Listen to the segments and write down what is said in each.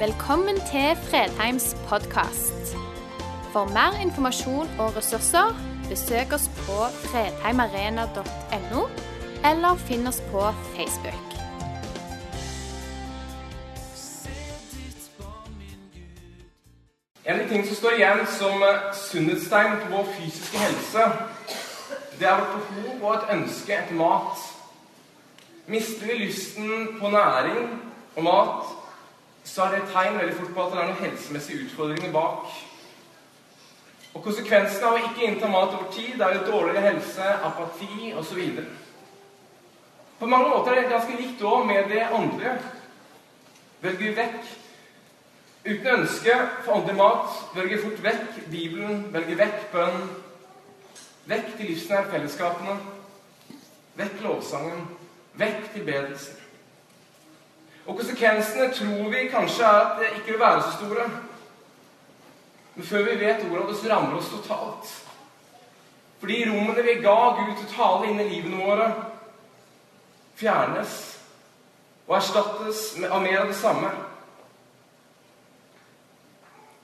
Velkommen til Fredheims podkast. For mer informasjon og ressurser, besøk oss på fredheimarena.no, eller finn oss på Facebook. En av de tingene som står igjen som eh, sunnhetstegn på vår fysiske helse, det er vårt behov og et ønske etter mat. Mister vi lysten på næring og mat, så er det et tegn veldig fort på at det er noen helsemessige utfordringer bak. Og Konsekvensen av å ikke innta mat over tid er jo dårligere helse, apati osv. På mange måter er det ganske likt òg med det andre. Velger vi vekk uten ønske for åndelig mat, velger fort vekk Bibelen, velger vekk bønn, vekk de livsnære fellesskapene, vekk lovsangen, vekk tilbedelsen. Og konsekvensene tror vi kanskje er at det ikke vil være så store. Men før vi vet ordet av det, så rammer det oss totalt. Fordi rommene vi ga Gud til tale inn i livene våre, fjernes og erstattes av mer av det samme.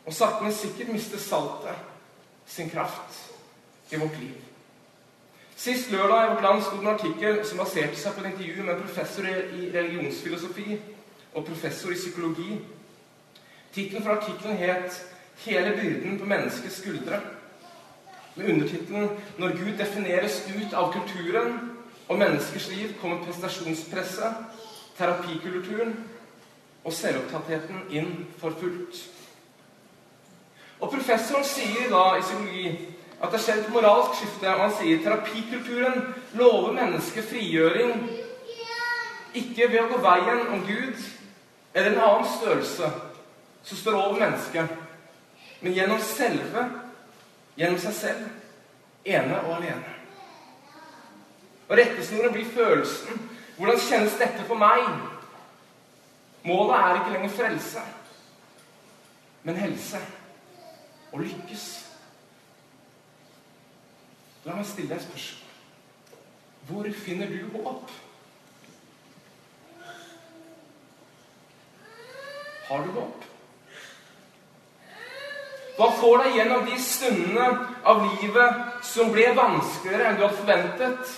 Og sakte, men sikkert mister saltet sin kraft i vårt liv. Sist lørdag i Vårt Land sto en artikkel som baserte seg på et intervju med en professor i religionsfilosofi og professor i psykologi. Tittelen for artikkelen het 'Hele byrden på menneskets skuldre'. Med undertittelen 'Når Gud defineres ut av kulturen og menneskers liv, kommer prestasjonspresset, terapikulturen og selvopptattheten inn for fullt'. Og Professoren sier da i psykologi at det har skjedd et moralsk skifte. og Han sier terapikulturen lover mennesket frigjøring ikke ved å gå veien om Gud eller en annen størrelse som står over mennesket, men gjennom selve, gjennom seg selv, ene og alene. Og Rettesnoren blir følelsen. Hvordan kjennes dette for meg? Målet er ikke lenger frelse, men helse. Å lykkes. La meg stille deg et spørsmål. Hvor finner du håp? Har du håp? Hva får deg gjennom de stundene av livet som ble vanskeligere enn du hadde forventet?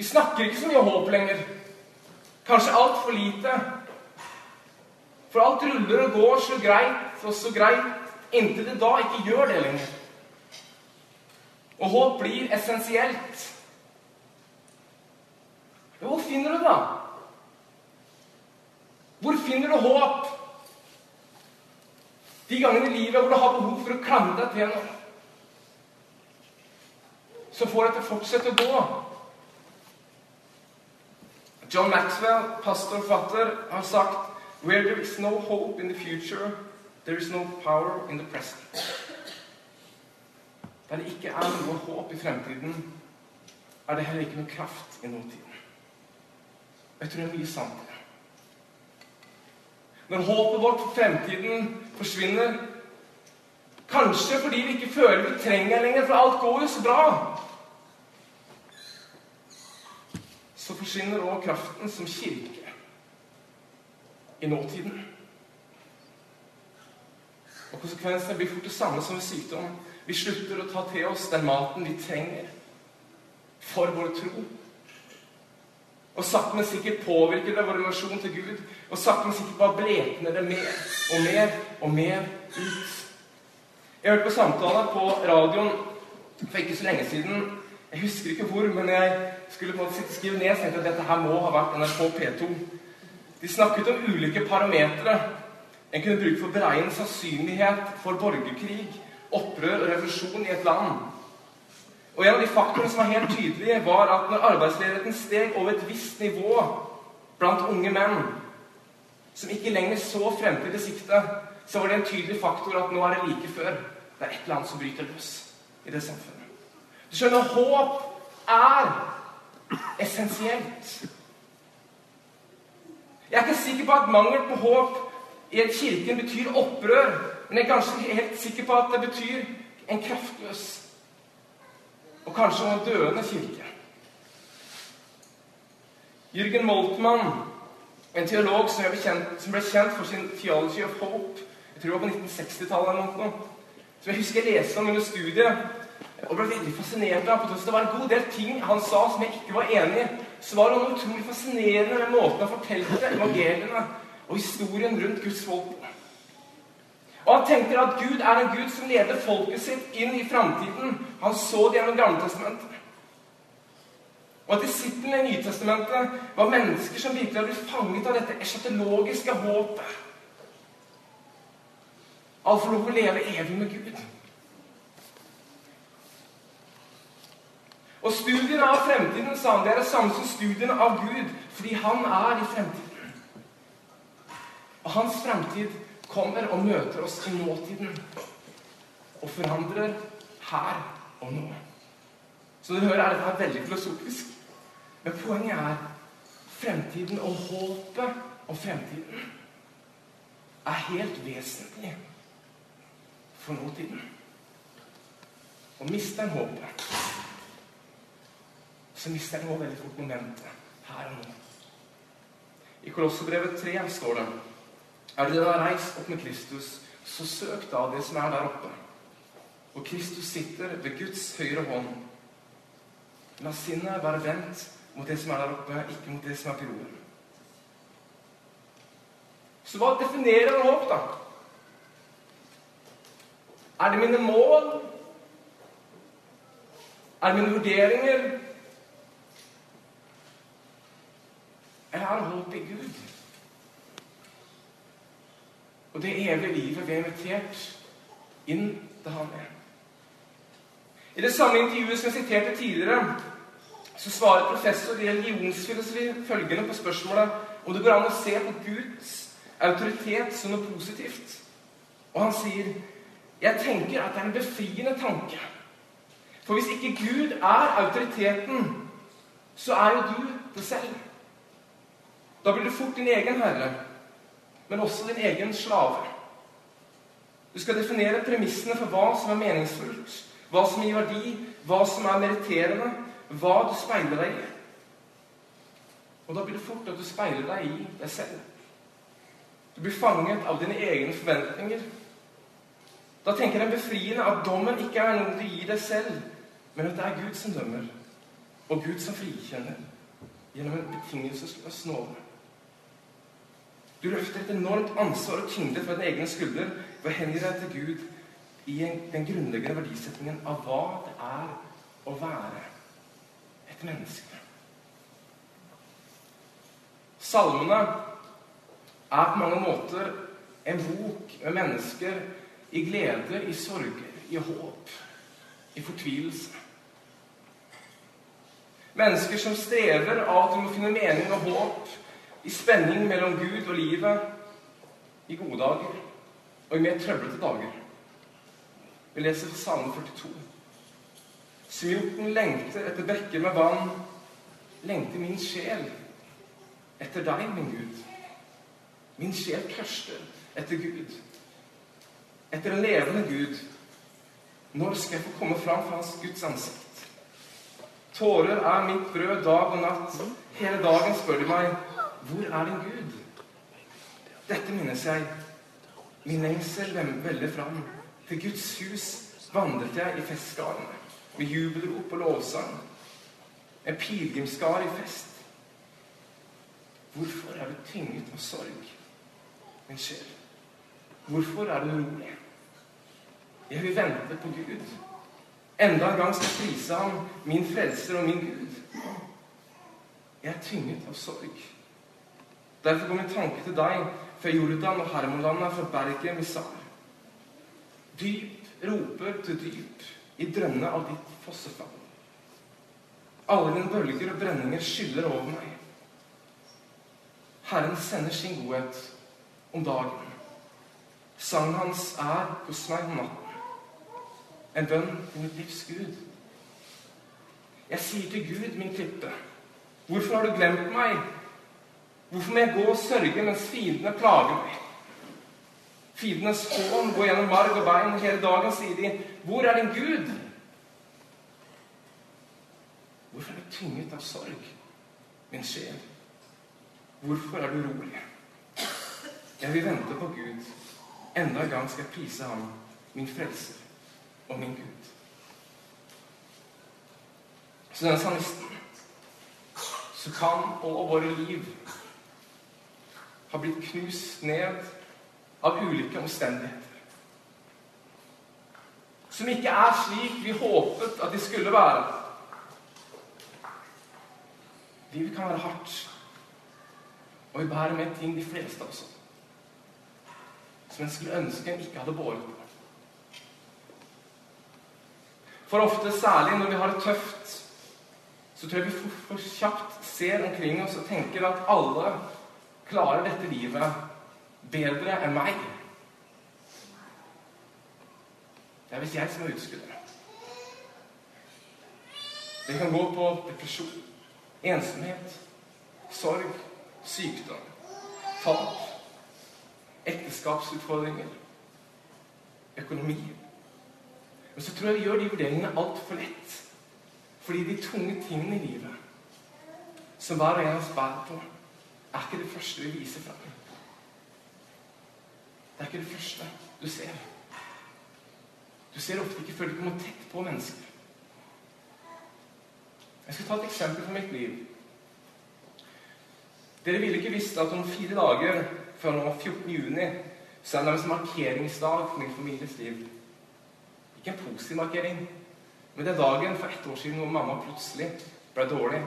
Vi snakker ikke så mye om håp lenger. Kanskje altfor lite. For alt ruller og går så greit og så greit inntil det da ikke gjør det lenger. Og håp blir essensielt. Hvor finner du det? Hvor finner du håp? De gangene i livet hvor du har behov for å klamre deg til noe så får dette fortsette å gå. John Maxwell, pastor og forfatter, har sagt Where there is no hope in the future, there is no power in the present. Der det ikke er noe håp i fremtiden, er det heller ikke noe kraft i nåtiden. Jeg tror det er mye sant. Når håpet vårt for fremtiden forsvinner, kanskje fordi vi ikke føler vi trenger lenger, for alt går jo så bra, så forsvinner òg kraften som kirke i nåtiden. Konsekvensene blir fort det samme som ved sykdom. Vi slutter å ta til oss den maten vi trenger for vår tro. Og sakte, men sikkert påvirker det vår relasjon til Gud. Og sakte, men sikkert bare blekner det mer og mer og mer ut. Jeg hørte på samtaler på radioen for ikke så lenge siden. Jeg husker ikke hvor, men jeg skulle på en måte skrive ned. og tenkte at dette her må ha vært NRK P2. De snakket om ulike parametere en kunne bruke for å beregne sannsynlighet for borgerkrig, opprør og revolusjon i et land. Og En av de faktorene som var helt tydelige, var at når arbeidsledigheten steg over et visst nivå blant unge menn som ikke lenger så fremtid i sikte, så var det en tydelig faktor at nå er det like før. Det er et eller annet som bryter løs i det samfunnet. Du skjønner, håp er essensielt. Jeg er ikke sikker på at mangel på håp i et kirken betyr opprør, men jeg er kanskje helt sikker på at det betyr en kraftløs og kanskje en døende kirke. Jürgen Moltmann En teolog som ble, kjent, som ble kjent for sin 'Theology of Hope' jeg tror det var på 1960-tallet eller noe, som jeg husker jeg leste om under studiet og ble veldig fascinert av. Det var en god del ting han sa som jeg ikke var enig i. Så var det noe utrolig fascinerende med måten han fortalte evangeliene og historien rundt Guds folk. Og han tenker at Gud er en Gud som leder folket sitt inn i framtiden. Han så det gjennom Gammeltestamentet. Og at disiplene i Nytestamentet var mennesker som virkelig hadde blitt fanget av dette eschatologiske håpet. Alt å lov å leve evig med Gud. Og studiene av fremtiden sa han, det er det samme som studiene av Gud, fordi han er i fremtiden. Og hans fremtid kommer og møter oss i nåtiden og forandrer her og nå. Så du hører, er dette veldig filosofisk. Men poenget er fremtiden og håpet om fremtiden er helt vesentlig for nåtiden. Og mister en håpet, så mister en også veldig fort momentet her og nå. I Kolossebrevet 3 står det Er du har reist opp med Kristus, så søk da det som er der oppe. Og Kristus sitter ved Guds høyre hånd. La sinnet være vendt mot det som er der oppe, ikke mot det som er på jorden. Så hva definerer håp, da? Er det mine mål? Er det mine vurderinger? Eller er håp i Gud? Og det evige livet vi er invitert inn til Han er. I det samme intervjuet som jeg siterte tidligere, så svarer professor i religionsfilosofi følgende på spørsmålet om det går an å se på Guds autoritet som noe positivt. Og han sier jeg tenker at det er en befriende tanke. For hvis ikke Gud er autoriteten, så er jo du det selv. Da blir du fort din egen herre, men også din egen slave. Du skal definere premissene for hva som er meningsfullt, hva som gir verdi, hva som er meritterende, hva du speiler deg i. Og da blir det fort at du speiler deg i deg selv. Du blir fanget av dine egne forventninger. Da tenker den befriende at dommen ikke er noe du gir deg selv, men at det er Gud som dømmer, og Gud som frikjenner gjennom en betingelsesløs nåde. Du løfter et enormt ansvar og tyngde fra din egen skulder ved å hengi deg til Gud i den grunnleggende verdisetningen av hva det er å være et menneske. Salmene er på mange måter en bok med mennesker i glede, i sorger, i håp, i fortvilelse. Mennesker som strever av at de må finne mening og håp i spenning mellom Gud og livet, i gode dager og i mer trøblete dager. Vi leser fra Salme 42. Smilten lengter etter bekker med vann, lengter min sjel etter deg, min Gud. Min sjel tørster etter Gud, etter en levende Gud. Når skal jeg få komme fram for Hans Guds ansikt? Tårer er mitt brød dag og natt. Hele dagen spør de meg, hvor er din Gud? Dette minnes jeg. Min lengsel veller fram. Til Guds hus vandret jeg i festskarene med jubelrop og lovsang. En pilegrimsskar i fest. Hvorfor er du tynget av sorg, min sjel? Hvorfor er du urolig? Jeg vil vente på Gud. Enda en gang skal jeg prise ham, min frelser og min Gud. Jeg er tynget av sorg. Derfor går min tanke til deg fra Jordan og Hermonlandet, fra berget Misar. Dyp roper til dyp i drømmene av ditt fossefall. Alle dine bølger og brenninger skyller over meg. Herren sender sin godhet om dagen. Sangen hans er hos meg om natten. En bønn til mitt livs Gud. Jeg sier til Gud, min klippe, hvorfor har du glemt meg? Hvorfor må jeg gå og sørge mens fiendene plager meg? Fiendenes hån går gjennom marg og bein. Hele dagen sier de, 'Hvor er din Gud?' Hvorfor er du tynget av sorg, min sjel? Hvorfor er du urolig? Jeg vil vente på Gud. Enda en gang skal jeg prise ham, min frelser og min Gud. Så denne salmisten så kan og våre liv ha blitt knust ned av ulike omstendigheter. Som ikke er slik vi håpet at de skulle være. Livet kan være hardt, og vi bærer med ting, de fleste oss, som en skulle ønske en ikke hadde båret på. For ofte, særlig når vi har det tøft, så tror jeg vi for, for kjapt ser omkring oss og tenker at alle klarer dette livet bedre enn meg. Det er visst jeg som er utskuddet. Det kan gå på depresjon, ensomhet, sorg, sykdom, tap, ekteskapsutfordringer, økonomi. Men så tror jeg vi gjør de vurderingene altfor lett. Fordi de tunge tingene i livet, som hver og en av oss bærer på, er ikke det første vi viser fram. Det er ikke det første du ser. Du ser ofte ikke før du kommer tett på mennesker. Jeg skal ta et eksempel fra mitt liv. Dere ville ikke visst at om fire dager før nå 14. juni så er det en markeringsdag for min families liv. Ikke en positiv markering, men det er dagen for ett år siden hvor mamma plutselig ble dårlig.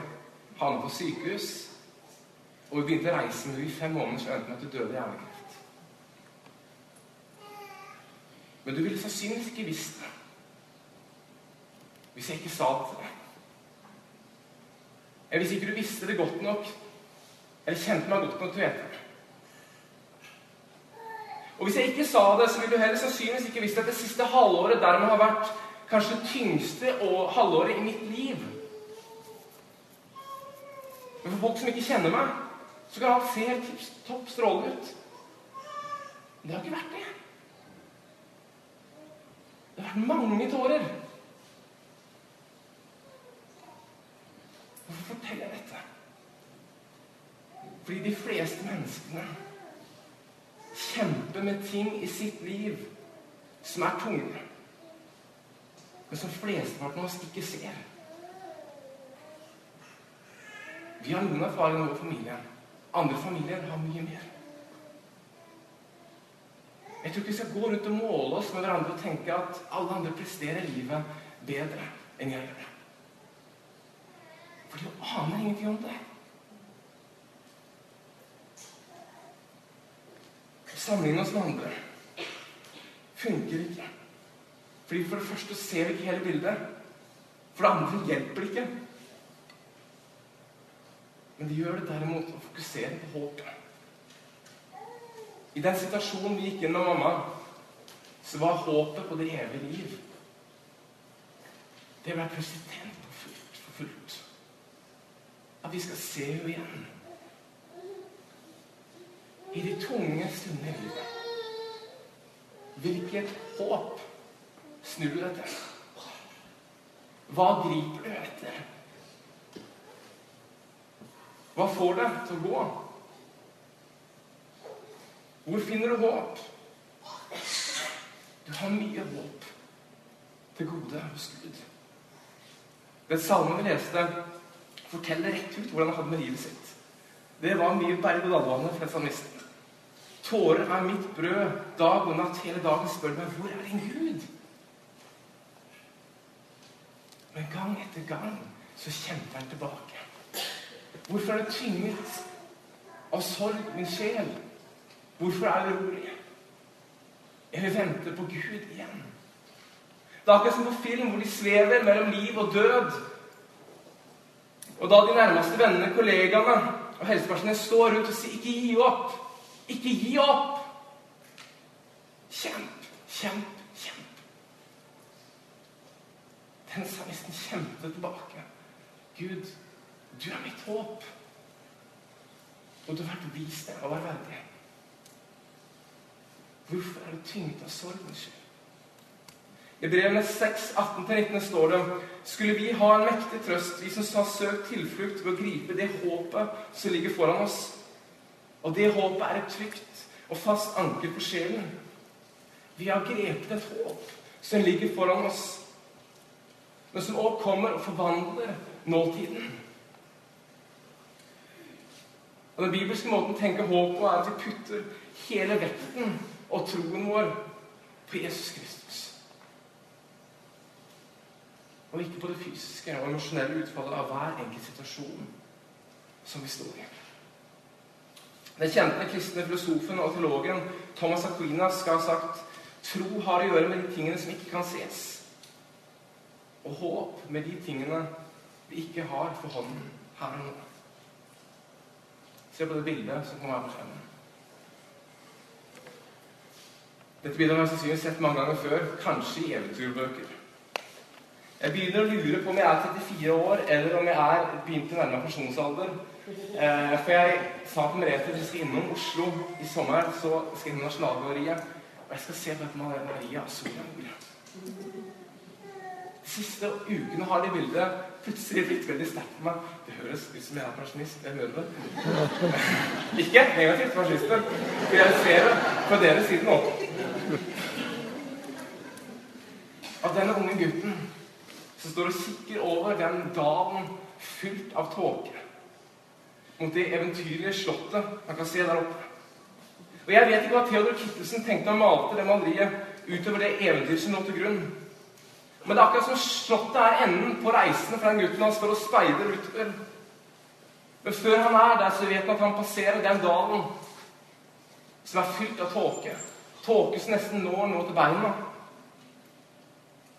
Havnet på sykehus og vi begynte å reise med henne i fem måneder, så endte med at hun døde i hjernekreft. Men du ville sannsynligvis ikke visst det hvis jeg ikke sa det til deg. Eller hvis ikke du visste det godt nok, eller kjente meg godt nok til å vite det. Og hvis jeg ikke sa det, så ville du heller sannsynligvis ikke visst at det siste halvåret dermed har vært kanskje det tyngste halvåret i mitt liv. Men for folk som ikke kjenner meg, så kan han se helt topp strålende ut. Men det har ikke vært det. Det har vært mange tårer. Hvorfor forteller jeg dette? Fordi de fleste menneskene kjemper med ting i sitt liv som er tunge, men som flesteparten av oss ikke ser. Vi har noen erfaringer i vår familie. Andre familier har mye mer. Jeg tror ikke vi skal gå rundt og måle oss med hverandre og tenke at alle andre presterer livet bedre enn jeg gjør. For du aner ingenting om det. Sammenligne oss med andre funker ikke. Fordi For det første ser vi ikke hele bildet. For det andre hjelper det ikke. Men de gjør det derimot å fokusere på håpet. I den situasjonen vi gikk inn med mamma, så var håpet på det evige liv Det ble plutselig tent og fullt for fullt. At vi skal se henne igjen. I de tunge stunder i livet. Hvilket håp snur du deg til? Hva griper du etter? Hva får deg til å gå? Hvor finner du håp? Du har mye håp til gode hos Gud. Den salmen vi leste, forteller rett ut hvordan han hadde med livet sitt. Det var mye berg-og-dal-bane for salmisten. Tårer er mitt brød. Dag og natt hele dagen spør meg hvor er din Gud? Men gang etter gang så kjemper han tilbake. Hvorfor er det tynget av sorg, min sjel? Hvorfor er det rolig? Jeg vil vente på Gud igjen. Det er akkurat som på film, hvor de svever mellom liv og død. Og da de nærmeste vennene, kollegaene og helsepersonell står rundt og sier 'ikke gi opp', ikke gi opp. Kjemp, kjemp, kjemp. Den salmisten kjempet tilbake. Gud, du er mitt håp. Og du har vært vis deg og være verdig. Hvorfor er du tynget av sorgen skyld? I brevene 6, 18-19 står det skulle vi ha en mektig trøst, vi som har søkt tilflukt ved å gripe det håpet som ligger foran oss. Og det håpet er et trygt og fast anker for sjelen. Vi har grepet et håp som ligger foran oss, men som også kommer og forvandler nåtiden. Og Den bibelske måten å tenke håp på er at vi putter hele vekten og troen vår på Jesus Kristus. Og ikke på det fysiske og emosjonelle utfallet av hver enkelt situasjon som vi står i. Den kjente kristne filosofen og teologen Thomas Aquinas skal ha sagt tro har å gjøre med de tingene som ikke kan ses, og håp med de tingene vi ikke har for hånden her og nå. Se på det bildet som kommer her på skjermen. Dette bildet har jeg sannsynligvis sett mange ganger før, kanskje i eventyrbøker. Jeg begynner å lure på om jeg er 34 år, eller om jeg er begynt å nærme meg pensjonsalder. Eh, for jeg sa til Merete at vi skal innom Oslo i sommer, så skal jeg innom Nasjonalgalleriet. Og jeg skal se på dette maleriet av Soria Moria. Siste ukene har det bildet plutselig blitt veldig sterkt for meg. Det høres ut som jeg er pensjonist. Jeg hører det. Ikke negativt pensjonister. For jeg ser det på deres side nå. At denne unge gutten som står og kikker over den dalen fylt av tåke, mot det eventyrlige slottet man kan se der oppe. Og Jeg vet ikke hva Theodor Kittelsen tenkte han malte det maleriet utover det eventyret som lå til grunn. Men det er akkurat som slottet er enden på reisen for den gutten han for å speide utover. Men før han er der, så vet han at han passerer den dalen som er fylt av tåke. Tåke som nesten når nå til beina.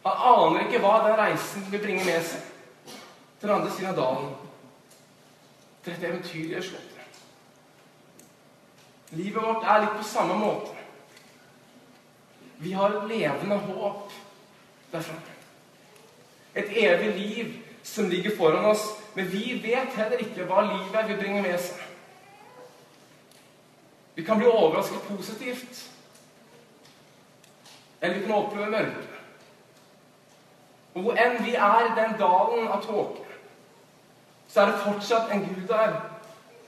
Han aner ikke hva den reisen vil bringe med seg til den andre siden av dalen. Til dette eventyrlige slottet. Livet vårt er litt på samme måte. Vi har levende håp derfra. Et evig liv som ligger foran oss, men vi vet heller ikke hva livet vil bringe med seg. Vi kan bli overrasket positivt, eller vi kan oppleve mørke. Og hvor enn vi er i den dalen av tåke, så er det fortsatt en Gud der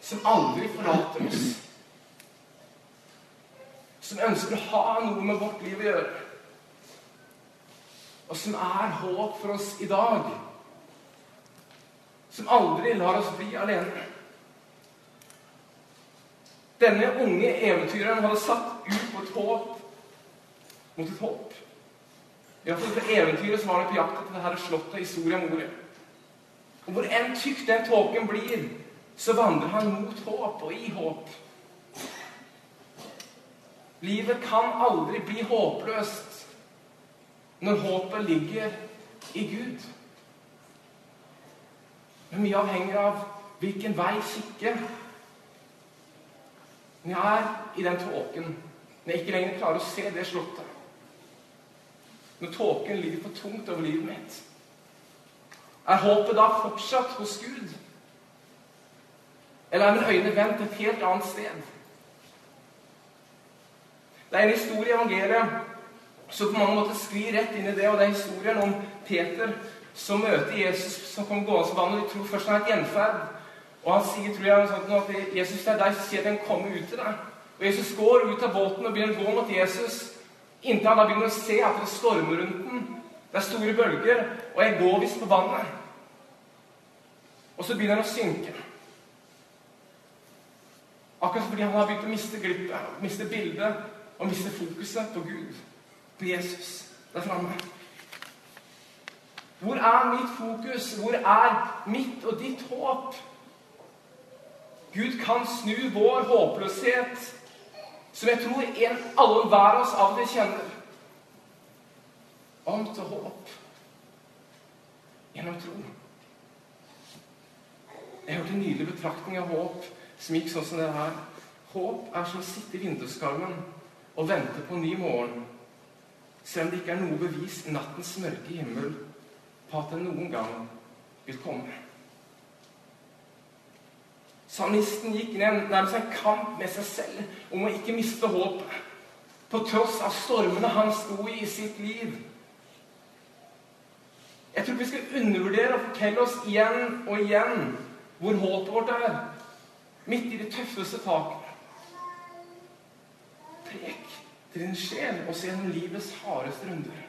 som aldri forlater oss. Som ønsker å ha noe med vårt liv å gjøre som er håp for oss i dag. Som aldri lar oss bli alene. Denne unge eventyreren hadde satt ut på et håp mot et håp. Iallfall for eventyret så var på jakt etter dette slottet i Soria Moria. Og hvor enn tykk den tåken blir, så vandrer han mot håp og i håp. Livet kan aldri bli håpløst når håpet ligger i Gud. Men mye avhenger av hvilken vei kikker. Når jeg er i den tåken, når jeg ikke lenger klarer å se det slottet Når tåken ligger for tungt over livet mitt, er håpet da fortsatt hos Gud? Eller er mine øyne vendt et helt annet sted? Det er en historie i evangeliet så på mange måter sklir rett inn i det, og det er historien om Peter som møter Jesus som kommer gående på vannet. De tror først han er et gjenferd. Og han sier tror jeg, sånn at Jesus det er deg som sier at han kommer ut til deg. Og Jesus går ut av båten og begynner å gå mot Jesus. Inntil han da begynner å se at det stormer rundt den. Det er store bølger, og jeg går visst på vannet. Og så begynner han å synke. Akkurat fordi han har begynt å miste glippet, miste bildet og miste fokuset på Gud på Jesus der framme. Hvor er mitt fokus? Hvor er mitt og ditt håp? Gud kan snu vår håpløshet, som jeg tror en, alle hver av oss av og til kjenner, om til håp gjennom tro. Jeg hørte en nydelig betraktning av håp som gikk sånn som det her. Håp er som å sitte i vinduskarmen og vente på en ny morgen selv om det ikke er noe bevis i nattens mørke himmel på at det noen gang vil komme. Salmisten gikk ned nærmest en kamp med seg selv om å ikke miste håpet, på tross av stormene han sto i i sitt liv. Jeg tror ikke vi skal undervurdere og fortelle oss igjen og igjen hvor håpet vårt er. Midt i de tøffeste takene. prek til din sjel også gjennom livets hardeste runder.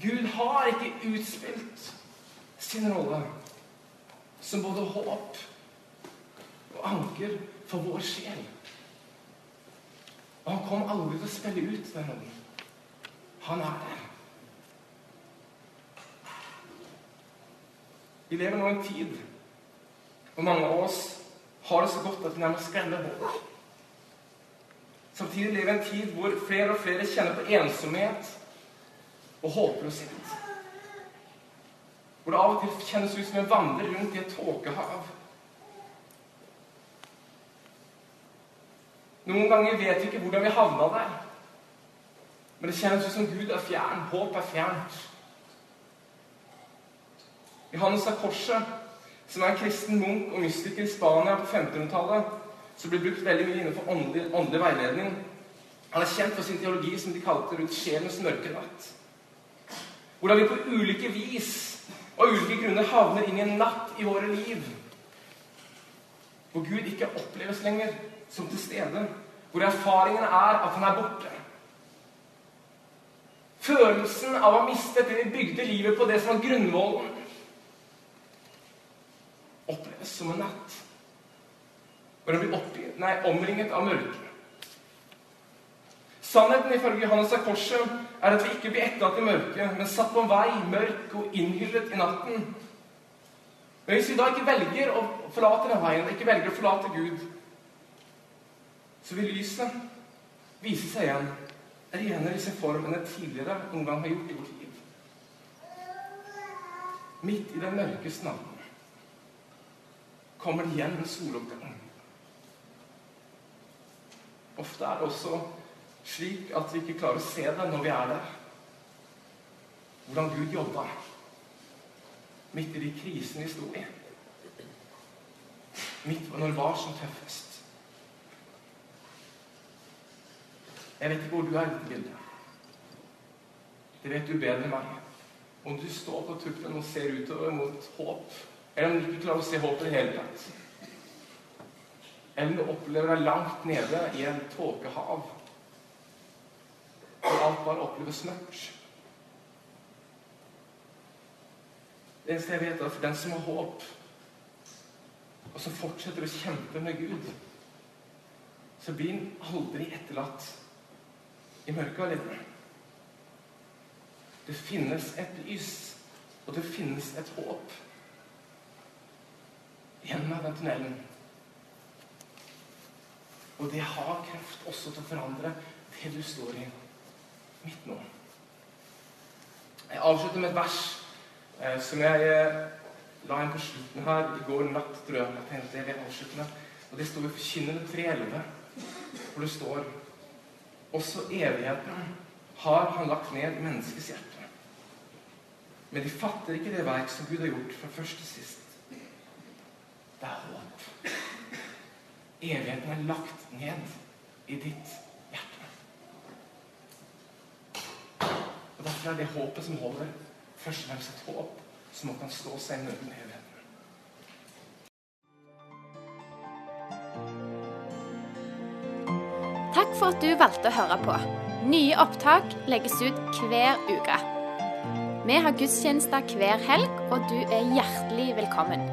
Gud har ikke utspilt sin rolle som både håp og anker for vår sjel. Og han kom aldri til å spille ut den rollen. Han er der. Vi lever nå en tid hvor mange av oss har det så godt at vi nærmest glemmer håp. Samtidig lever vi i en tid hvor flere og flere kjenner på ensomhet og håpløshet. Hvor det av og til kjennes ut som en vandrer rundt i et tåkehav. Noen ganger vet vi ikke hvordan vi havna der. Men det kjennes ut som Gud er fjern. Håp er fjernt. Johannes av Korset, som er en kristen munk og mystiker i Spania på 1500-tallet, som blir brukt veldig mye innenfor åndelig, åndelig veiledning. Han er kjent for sin teologi som de kalte rundt sjelens mørke natt. Hvordan vi på ulike vis og ulike grunner havner inn i en natt i våre liv. Hvor Gud ikke oppleves lenger som til stede. Hvor erfaringen er at han er borte. Følelsen av å ha mistet det vi bygde livet på, det som var grunnvollen, oppleves som en natt. Hvor han blir oppi, nei, omringet av mørke. Sannheten ifølge Johannes av Korset er at vi ikke blir etterlatt i mørket, men satt på en vei, mørk og innhyllet i natten. Men hvis vi da ikke velger å forlate den veien, ikke velger å forlate Gud, så vil lyset vise seg igjen renere i sin form enn det tidligere noen gang har gjort i vårt liv. Midt i den mørkeste natten kommer det igjen en soloppgang. Ofte er det også slik at vi ikke klarer å se det når vi er der. Hvordan Gud jobba midt i de krisene vi sto i. Midt når det var som tøffest. Jeg vet ikke hvor du er i dette bildet. Det vet du bedre enn meg. Om du står på tuppen og ser utover mot håp, eller om du ikke klarer å se håpet i det hele tatt. Eller du opplever deg langt nede i en tåkehav hvor alt bare oppleves mørkt. Det eneste jeg vet, er at for den som har håp, og som fortsetter å kjempe med Gud, så blir han aldri etterlatt i mørket alene. Det finnes et lys, og det finnes et håp gjennom den tunnelen. Og det har kraft også til å forandre det du står i midt nå. Jeg avslutter med et vers eh, som jeg eh, la inn på slutten her i går natt. tror jeg, jeg tenkte jeg vil avslutte med. Og Det står i Forkynnende 3.11, hvor det står også evigheten har han lagt ned menneskets hjerte. Men de fatter ikke det verk som Gud har gjort fra først til sist. Det er håp. Evigheten er lagt ned i ditt hjerte. Og Derfor er det håpet som holder, først og fremst et håp som kan stå seg i møte med evigheten. Takk for at du valgte å høre på. Nye opptak legges ut hver uke. Vi har gudstjenester hver helg, og du er hjertelig velkommen.